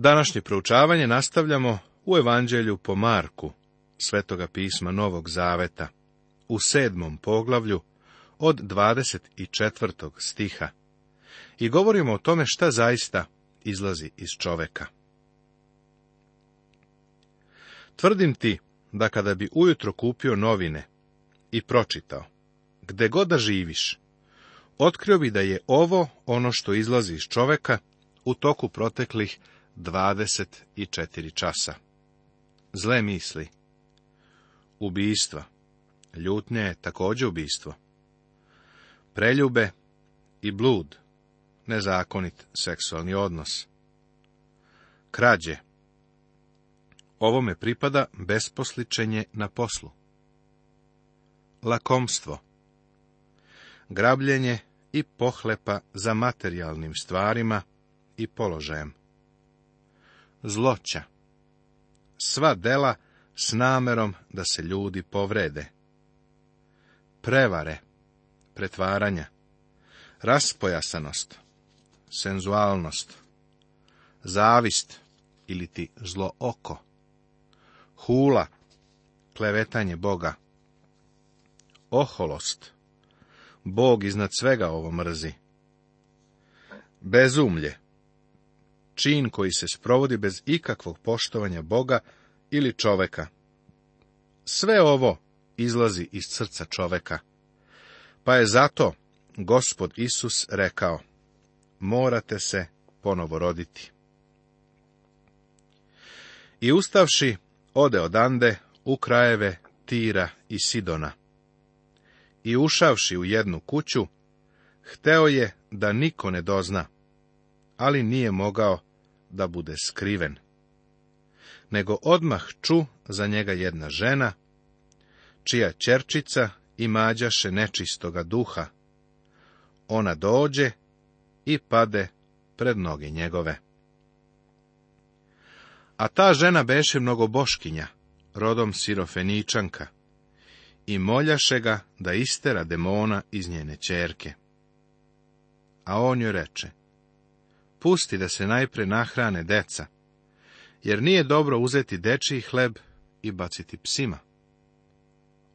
Današnje proučavanje nastavljamo u Evanđelju po Marku, Svetoga pisma Novog Zaveta, u sedmom poglavlju od 24. stiha i govorimo o tome šta zaista izlazi iz čoveka. Tvrdim ti da kada bi ujutro kupio novine i pročitao, gde god da živiš, otkrio bi da je ovo ono što izlazi iz čoveka u toku proteklih 24 časa. Zle misli. Ubijstva. Ljutnje je također ubijstvo. Preljube i blud. Nezakonit seksualni odnos. Krađe. Ovome pripada besposličenje na poslu. Lakomstvo. Grabljenje i pohlepa za materijalnim stvarima i položajem zloća. Sva dela s namerom da se ljudi povrede. Prevare, pretvaranja, raspojasanost, senzualnost, zavist ili ti zlo oko, hula, klevetanje Boga, oholost, Bog iznad svega ovo mrzi, bezumlje, čin koji se sprovodi bez ikakvog poštovanja Boga ili čoveka. Sve ovo izlazi iz srca čoveka. Pa je zato gospod Isus rekao, morate se ponovo roditi. I ustavši, ode odande u krajeve Tira i Sidona. I ušavši u jednu kuću, hteo je da niko ne dozna, ali nije mogao, da bude skriven. Nego odmah ču za njega jedna žena, čija čerčica i mađaše nečistoga duha. Ona dođe i pade pred noge njegove. A ta žena beše boškinja rodom sirofeničanka, i moljaše ga da istera demona iz njene čerke. A on joj reče, pusti da se najpre nahrane deca, jer nije dobro uzeti dečiji hleb i baciti psima.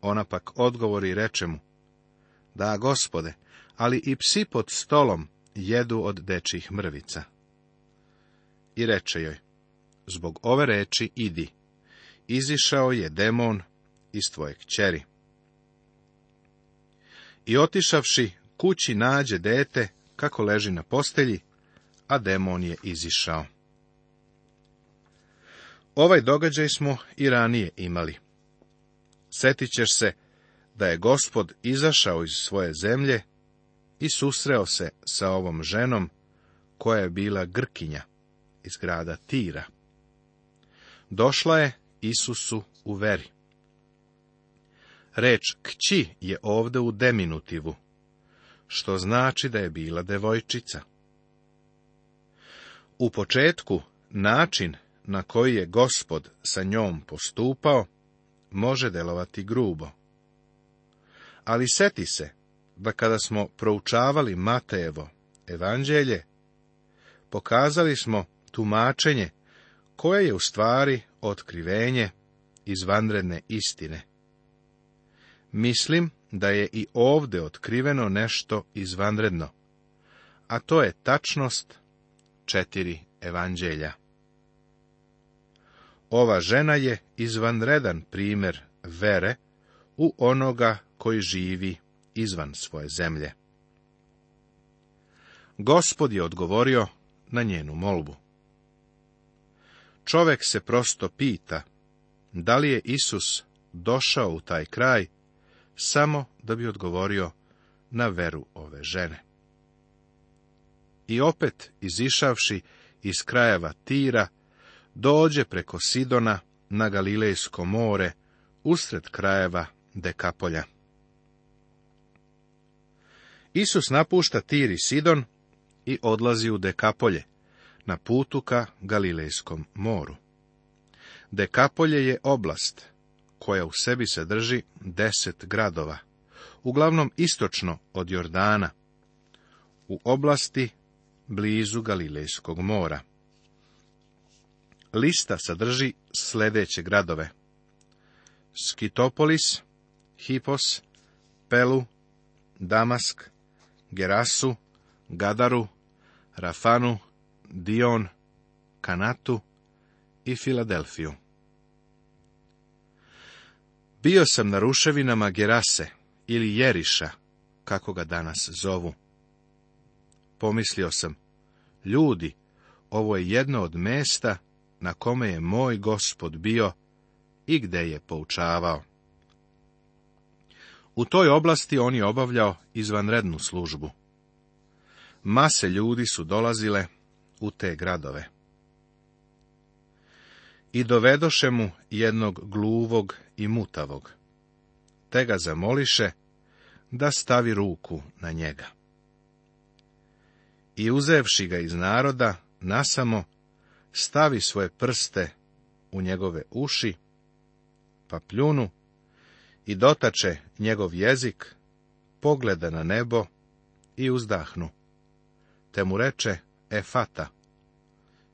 Ona pak odgovori i reče mu, da, gospode, ali i psi pod stolom jedu od dečijih mrvica. I reče joj, zbog ove reči idi, izišao je demon iz tvoje kćeri. I otišavši kući nađe dete kako leži na postelji a demon je izišao. Ovaj događaj smo i ranije imali. Sjetit ćeš se da je gospod izašao iz svoje zemlje i susreo se sa ovom ženom koja je bila Grkinja iz grada Tira. Došla je Isusu u veri. Reč kći je ovde u deminutivu, što znači da je bila devojčica. U početku način na koji je gospod sa njom postupao može delovati grubo. Ali seti se da kada smo proučavali Matejevo evanđelje, pokazali smo tumačenje koje je u stvari otkrivenje izvanredne istine. Mislim da je i ovde otkriveno nešto izvanredno, a to je tačnost četiri evanđelja. Ova žena je izvanredan primjer vere u onoga koji živi izvan svoje zemlje. Gospod je odgovorio na njenu molbu. Čovek se prosto pita da li je Isus došao u taj kraj samo da bi odgovorio na veru ove žene. I opet, izišavši iz krajeva Tira, dođe preko Sidona na Galilejsko more, usred krajeva Dekapolja. Isus napušta Tir i Sidon i odlazi u Dekapolje, na putu ka Galilejskom moru. Dekapolje je oblast, koja u sebi se drži deset gradova, uglavnom istočno od Jordana. U oblasti blizu Galilejskog mora. Lista sadrži sljedeće gradove. Skitopolis, Hipos, Pelu, Damask, Gerasu, Gadaru, Rafanu, Dion, Kanatu i Filadelfiju. Bio sam na ruševinama Gerase ili Jeriša, kako ga danas zovu. Pomislio sam, ljudi, ovo je jedno od mesta na kome je moj gospod bio i gde je poučavao. U toj oblasti on je obavljao izvanrednu službu. Mase ljudi su dolazile u te gradove. I dovedoše mu jednog gluvog i mutavog, te ga zamoliše da stavi ruku na njega i uzevši ga iz naroda, nasamo, stavi svoje prste u njegove uši, pa pljunu i dotače njegov jezik, pogleda na nebo i uzdahnu. Te mu reče Efata,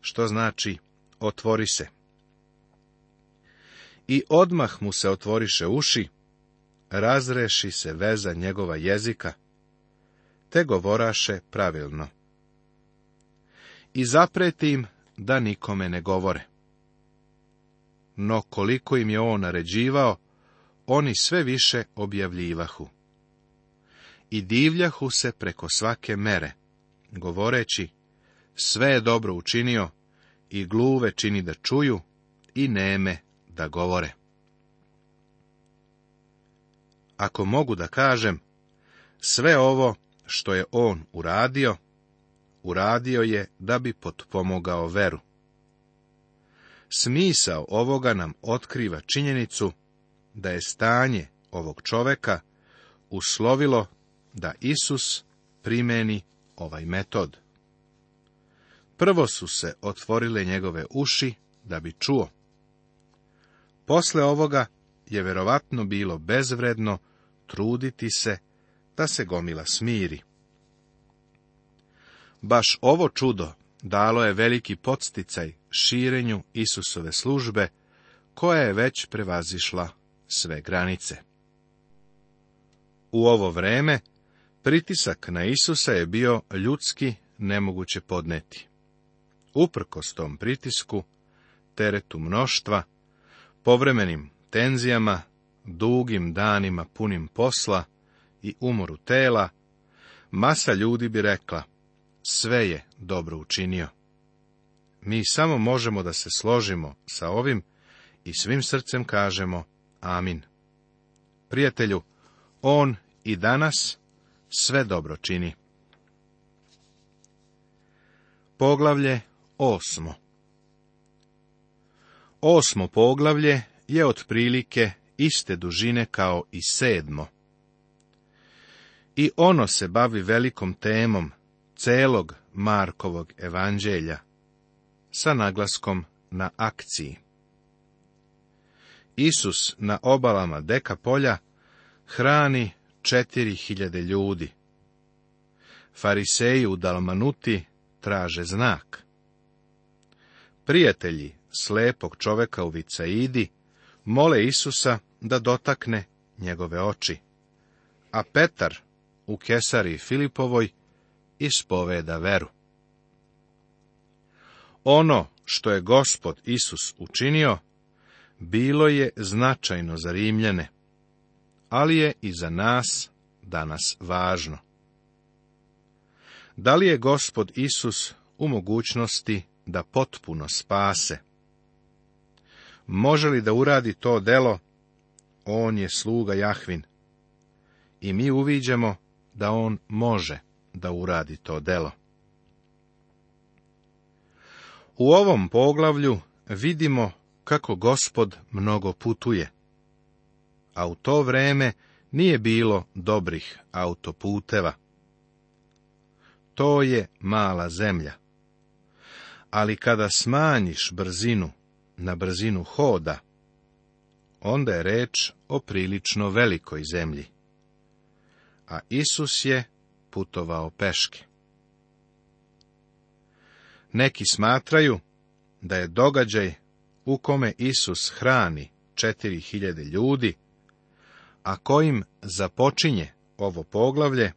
što znači otvori se. I odmah mu se otvoriše uši, razreši se veza njegova jezika, te govoraše pravilno i zapreti im da nikome ne govore. No koliko im je on naređivao, oni sve više objavljivahu. I divljahu se preko svake mere, govoreći, sve je dobro učinio, i gluve čini da čuju, i neme da govore. Ako mogu da kažem, sve ovo što je on uradio, uradio je da bi potpomogao veru. Smisao ovoga nam otkriva činjenicu da je stanje ovog čoveka uslovilo da Isus primeni ovaj metod. Prvo su se otvorile njegove uši da bi čuo. Posle ovoga je verovatno bilo bezvredno truditi se da se gomila smiri. Baš ovo čudo dalo je veliki podsticaj širenju Isusove službe, koja je već prevazišla sve granice. U ovo vreme pritisak na Isusa je bio ljudski nemoguće podneti. Uprkos tom pritisku, teretu mnoštva, povremenim tenzijama, dugim danima punim posla i umoru tela, masa ljudi bi rekla, sve je dobro učinio. Mi samo možemo da se složimo sa ovim i svim srcem kažemo amin. Prijatelju, on i danas sve dobro čini. Poglavlje osmo Osmo poglavlje je otprilike iste dužine kao i sedmo. I ono se bavi velikom temom celog Markovog evanđelja, sa naglaskom na akciji. Isus na obalama Deka polja hrani četiri hiljade ljudi. Fariseji u Dalmanuti traže znak. Prijatelji slepog čoveka u Vicaidi mole Isusa da dotakne njegove oči. A Petar u Kesari Filipovoj ispoveda veru. Ono što je gospod Isus učinio, bilo je značajno za ali je i za nas danas važno. Da li je gospod Isus u mogućnosti da potpuno spase? Može li da uradi to delo? On je sluga Jahvin. I mi uviđamo da on može da uradi to delo. U ovom poglavlju vidimo kako gospod mnogo putuje, a u to vreme nije bilo dobrih autoputeva. To je mala zemlja. Ali kada smanjiš brzinu na brzinu hoda, onda je reč o prilično velikoj zemlji. A Isus je putovao peške. Neki smatraju da je događaj u kome Isus hrani četiri hiljade ljudi, a kojim započinje ovo poglavlje,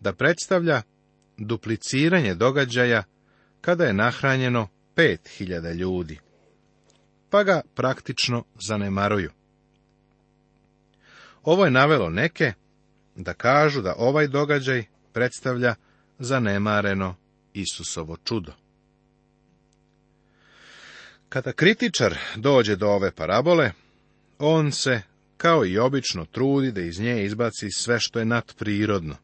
da predstavlja dupliciranje događaja kada je nahranjeno pet hiljada ljudi, pa ga praktično zanemaruju. Ovo je navelo neke da kažu da ovaj događaj predstavlja zanemareno Isusovo čudo. Kada kritičar dođe do ove parabole, on se, kao i obično, trudi da iz nje izbaci sve što je nadprirodno.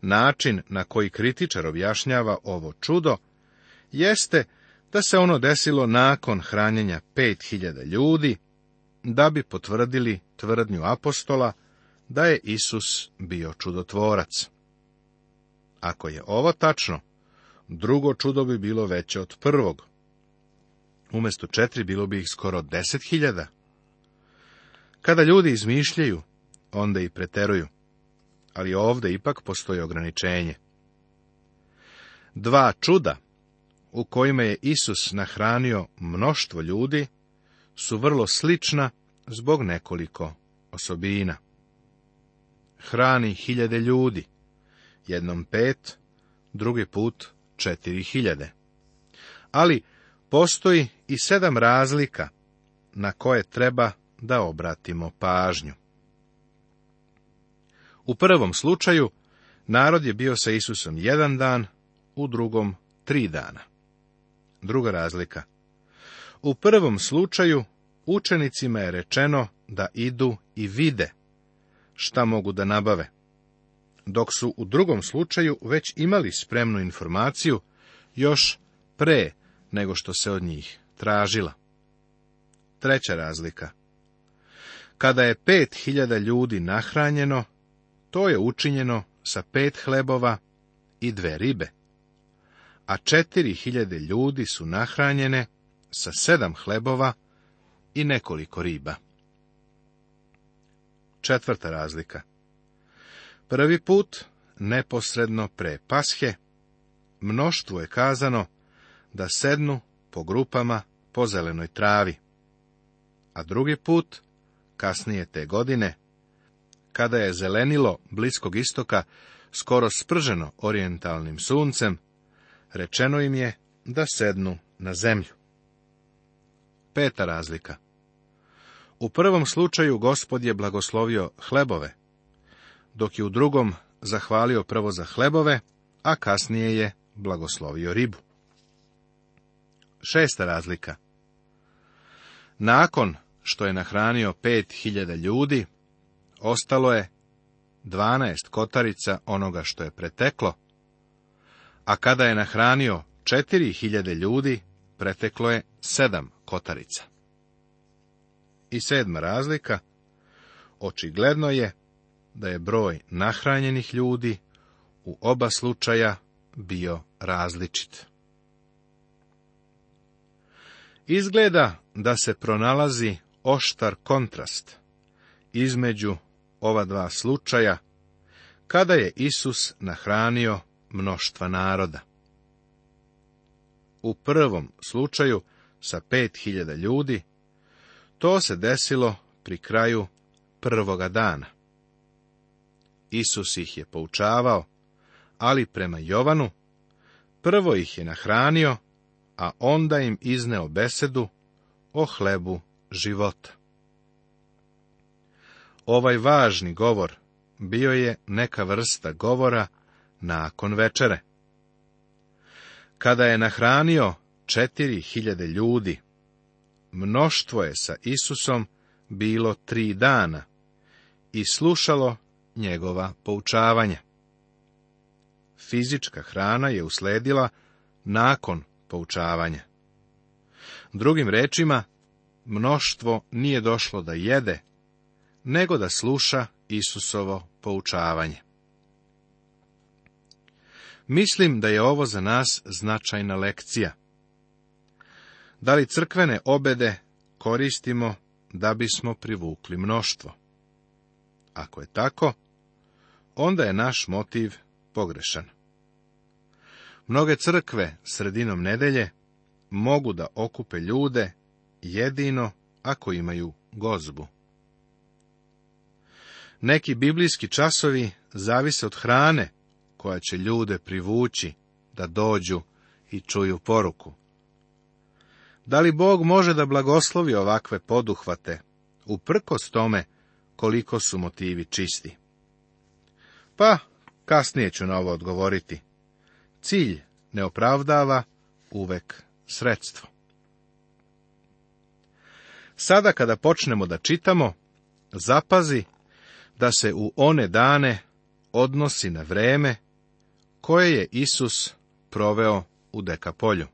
Način na koji kritičar objašnjava ovo čudo jeste da se ono desilo nakon hranjenja pet hiljada ljudi, da bi potvrdili tvrdnju apostola da je Isus bio čudotvorac. Ako je ovo tačno, drugo čudo bi bilo veće od prvog. Umesto četiri bilo bi ih skoro deset hiljada. Kada ljudi izmišljaju, onda i preteruju. Ali ovdje ipak postoji ograničenje. Dva čuda, u kojima je Isus nahranio mnoštvo ljudi, su vrlo slična zbog nekoliko osobina hrani hiljade ljudi, jednom pet, drugi put četiri hiljade. Ali postoji i sedam razlika na koje treba da obratimo pažnju. U prvom slučaju narod je bio sa Isusom jedan dan, u drugom tri dana. Druga razlika. U prvom slučaju učenicima je rečeno da idu i vide, šta mogu da nabave. Dok su u drugom slučaju već imali spremnu informaciju još pre nego što se od njih tražila. Treća razlika. Kada je pet hiljada ljudi nahranjeno, to je učinjeno sa pet hlebova i dve ribe, a četiri hiljade ljudi su nahranjene sa sedam hlebova i nekoliko riba. Četvrta razlika. Prvi put, neposredno pre pashe, mnoštvo je kazano da sednu po grupama po zelenoj travi. A drugi put, kasnije te godine, kada je zelenilo bliskog istoka skoro sprženo orijentalnim suncem, rečeno im je da sednu na zemlju. Peta razlika. U prvom slučaju gospod je blagoslovio hlebove, dok je u drugom zahvalio prvo za hlebove, a kasnije je blagoslovio ribu. Šesta razlika. Nakon što je nahranio pet hiljada ljudi, ostalo je dvanaest kotarica onoga što je preteklo, a kada je nahranio četiri hiljade ljudi, preteklo je sedam kotarica. I sedma razlika, očigledno je da je broj nahranjenih ljudi u oba slučaja bio različit. Izgleda da se pronalazi oštar kontrast između ova dva slučaja kada je Isus nahranio mnoštva naroda. U prvom slučaju sa pet hiljada ljudi, to se desilo pri kraju prvoga dana. Isus ih je poučavao, ali prema Jovanu, prvo ih je nahranio, a onda im izneo besedu o hlebu života. Ovaj važni govor bio je neka vrsta govora nakon večere. Kada je nahranio četiri hiljade ljudi, mnoštvo je sa Isusom bilo tri dana i slušalo njegova poučavanja. Fizička hrana je usledila nakon poučavanja. Drugim rečima, mnoštvo nije došlo da jede, nego da sluša Isusovo poučavanje. Mislim da je ovo za nas značajna lekcija da li crkvene obede koristimo da bismo privukli mnoštvo? Ako je tako, onda je naš motiv pogrešan. Mnoge crkve sredinom nedelje mogu da okupe ljude jedino ako imaju gozbu. Neki biblijski časovi zavise od hrane koja će ljude privući da dođu i čuju poruku. Da li Bog može da blagoslovi ovakve poduhvate, uprkos tome koliko su motivi čisti? Pa, kasnije ću na ovo odgovoriti. Cilj ne opravdava uvek sredstvo. Sada kada počnemo da čitamo, zapazi da se u one dane odnosi na vreme koje je Isus proveo u Dekapolju.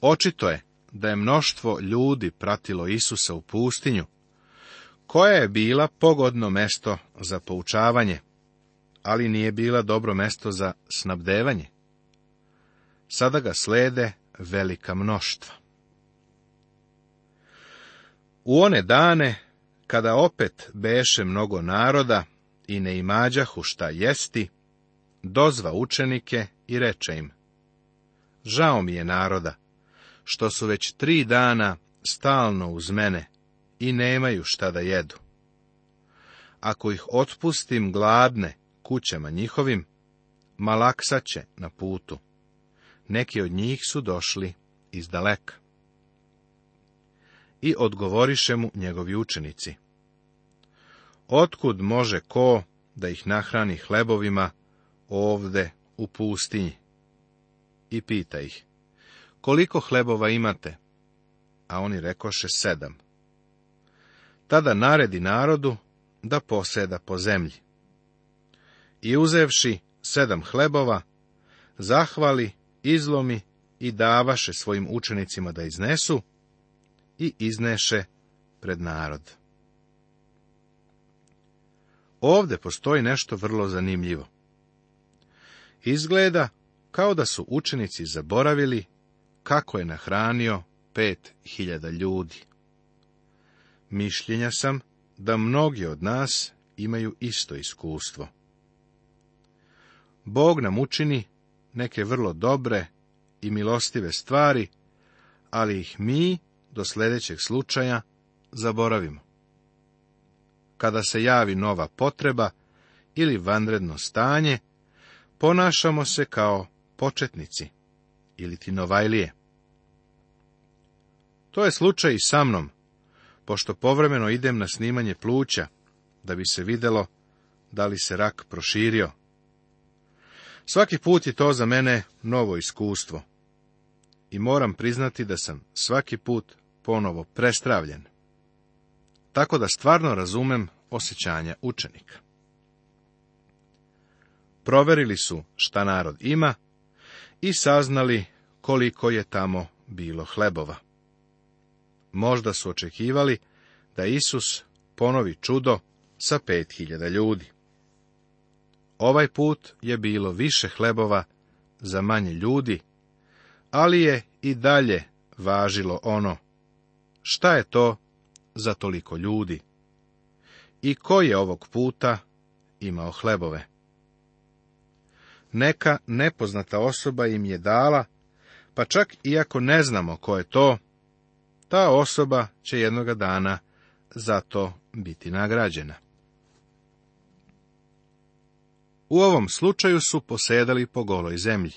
Očito je da je mnoštvo ljudi pratilo Isusa u pustinju, koja je bila pogodno mesto za poučavanje, ali nije bila dobro mesto za snabdevanje. Sada ga slede velika mnoštva. U one dane, kada opet beše mnogo naroda i ne imađahu šta jesti, dozva učenike i reče im, žao mi je naroda, što su već tri dana stalno uz mene i nemaju šta da jedu. Ako ih otpustim gladne kućama njihovim, malaksaće će na putu. Neki od njih su došli iz daleka. I odgovoriše mu njegovi učenici. Otkud može ko da ih nahrani hlebovima ovde u pustinji? I pita ih koliko hlebova imate? A oni rekoše sedam. Tada naredi narodu da poseda po zemlji. I uzevši sedam hlebova, zahvali, izlomi i davaše svojim učenicima da iznesu i izneše pred narod. Ovde postoji nešto vrlo zanimljivo. Izgleda kao da su učenici zaboravili kako je nahranio pet hiljada ljudi. Mišljenja sam da mnogi od nas imaju isto iskustvo. Bog nam učini neke vrlo dobre i milostive stvari, ali ih mi do sljedećeg slučaja zaboravimo. Kada se javi nova potreba ili vanredno stanje, ponašamo se kao početnici ili tinovajlije. To je slučaj i sa mnom, pošto povremeno idem na snimanje pluća, da bi se videlo da li se rak proširio. Svaki put je to za mene novo iskustvo. I moram priznati da sam svaki put ponovo prestravljen. Tako da stvarno razumem osjećanja učenika. Proverili su šta narod ima i saznali koliko je tamo bilo hlebova. Možda su očekivali da Isus ponovi čudo sa pet hiljada ljudi. Ovaj put je bilo više hlebova za manje ljudi, ali je i dalje važilo ono. Šta je to za toliko ljudi? I ko je ovog puta imao hlebove? Neka nepoznata osoba im je dala, pa čak iako ne znamo ko je to, ta osoba će jednoga dana za to biti nagrađena. U ovom slučaju su posedali po goloj zemlji.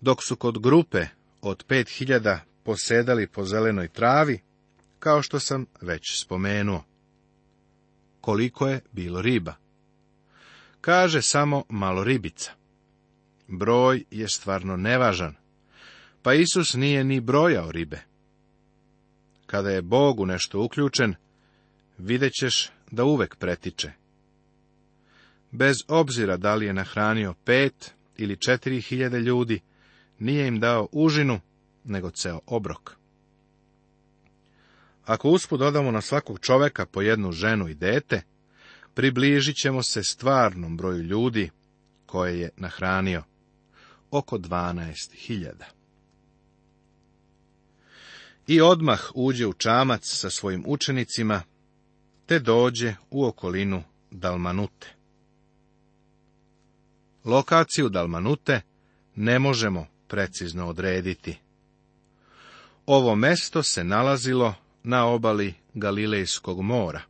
Dok su kod grupe od pet hiljada posedali po zelenoj travi, kao što sam već spomenuo. Koliko je bilo riba? Kaže samo malo ribica. Broj je stvarno nevažan, pa Isus nije ni brojao ribe kada je Bog u nešto uključen, vidjet ćeš da uvek pretiče. Bez obzira da li je nahranio pet ili četiri hiljade ljudi, nije im dao užinu, nego ceo obrok. Ako usput odamo na svakog čoveka po jednu ženu i dete, približit ćemo se stvarnom broju ljudi koje je nahranio, oko hiljada i odmah uđe u čamac sa svojim učenicima, te dođe u okolinu Dalmanute. Lokaciju Dalmanute ne možemo precizno odrediti. Ovo mesto se nalazilo na obali Galilejskog mora,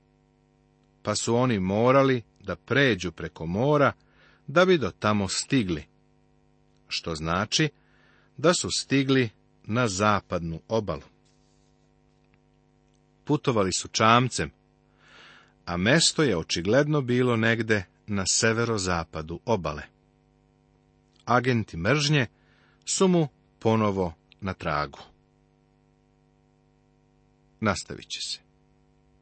pa su oni morali da pređu preko mora da bi do tamo stigli, što znači da su stigli na zapadnu obalu putovali su čamcem, a mesto je očigledno bilo negde na severozapadu obale. Agenti mržnje su mu ponovo na tragu. Nastavit će se.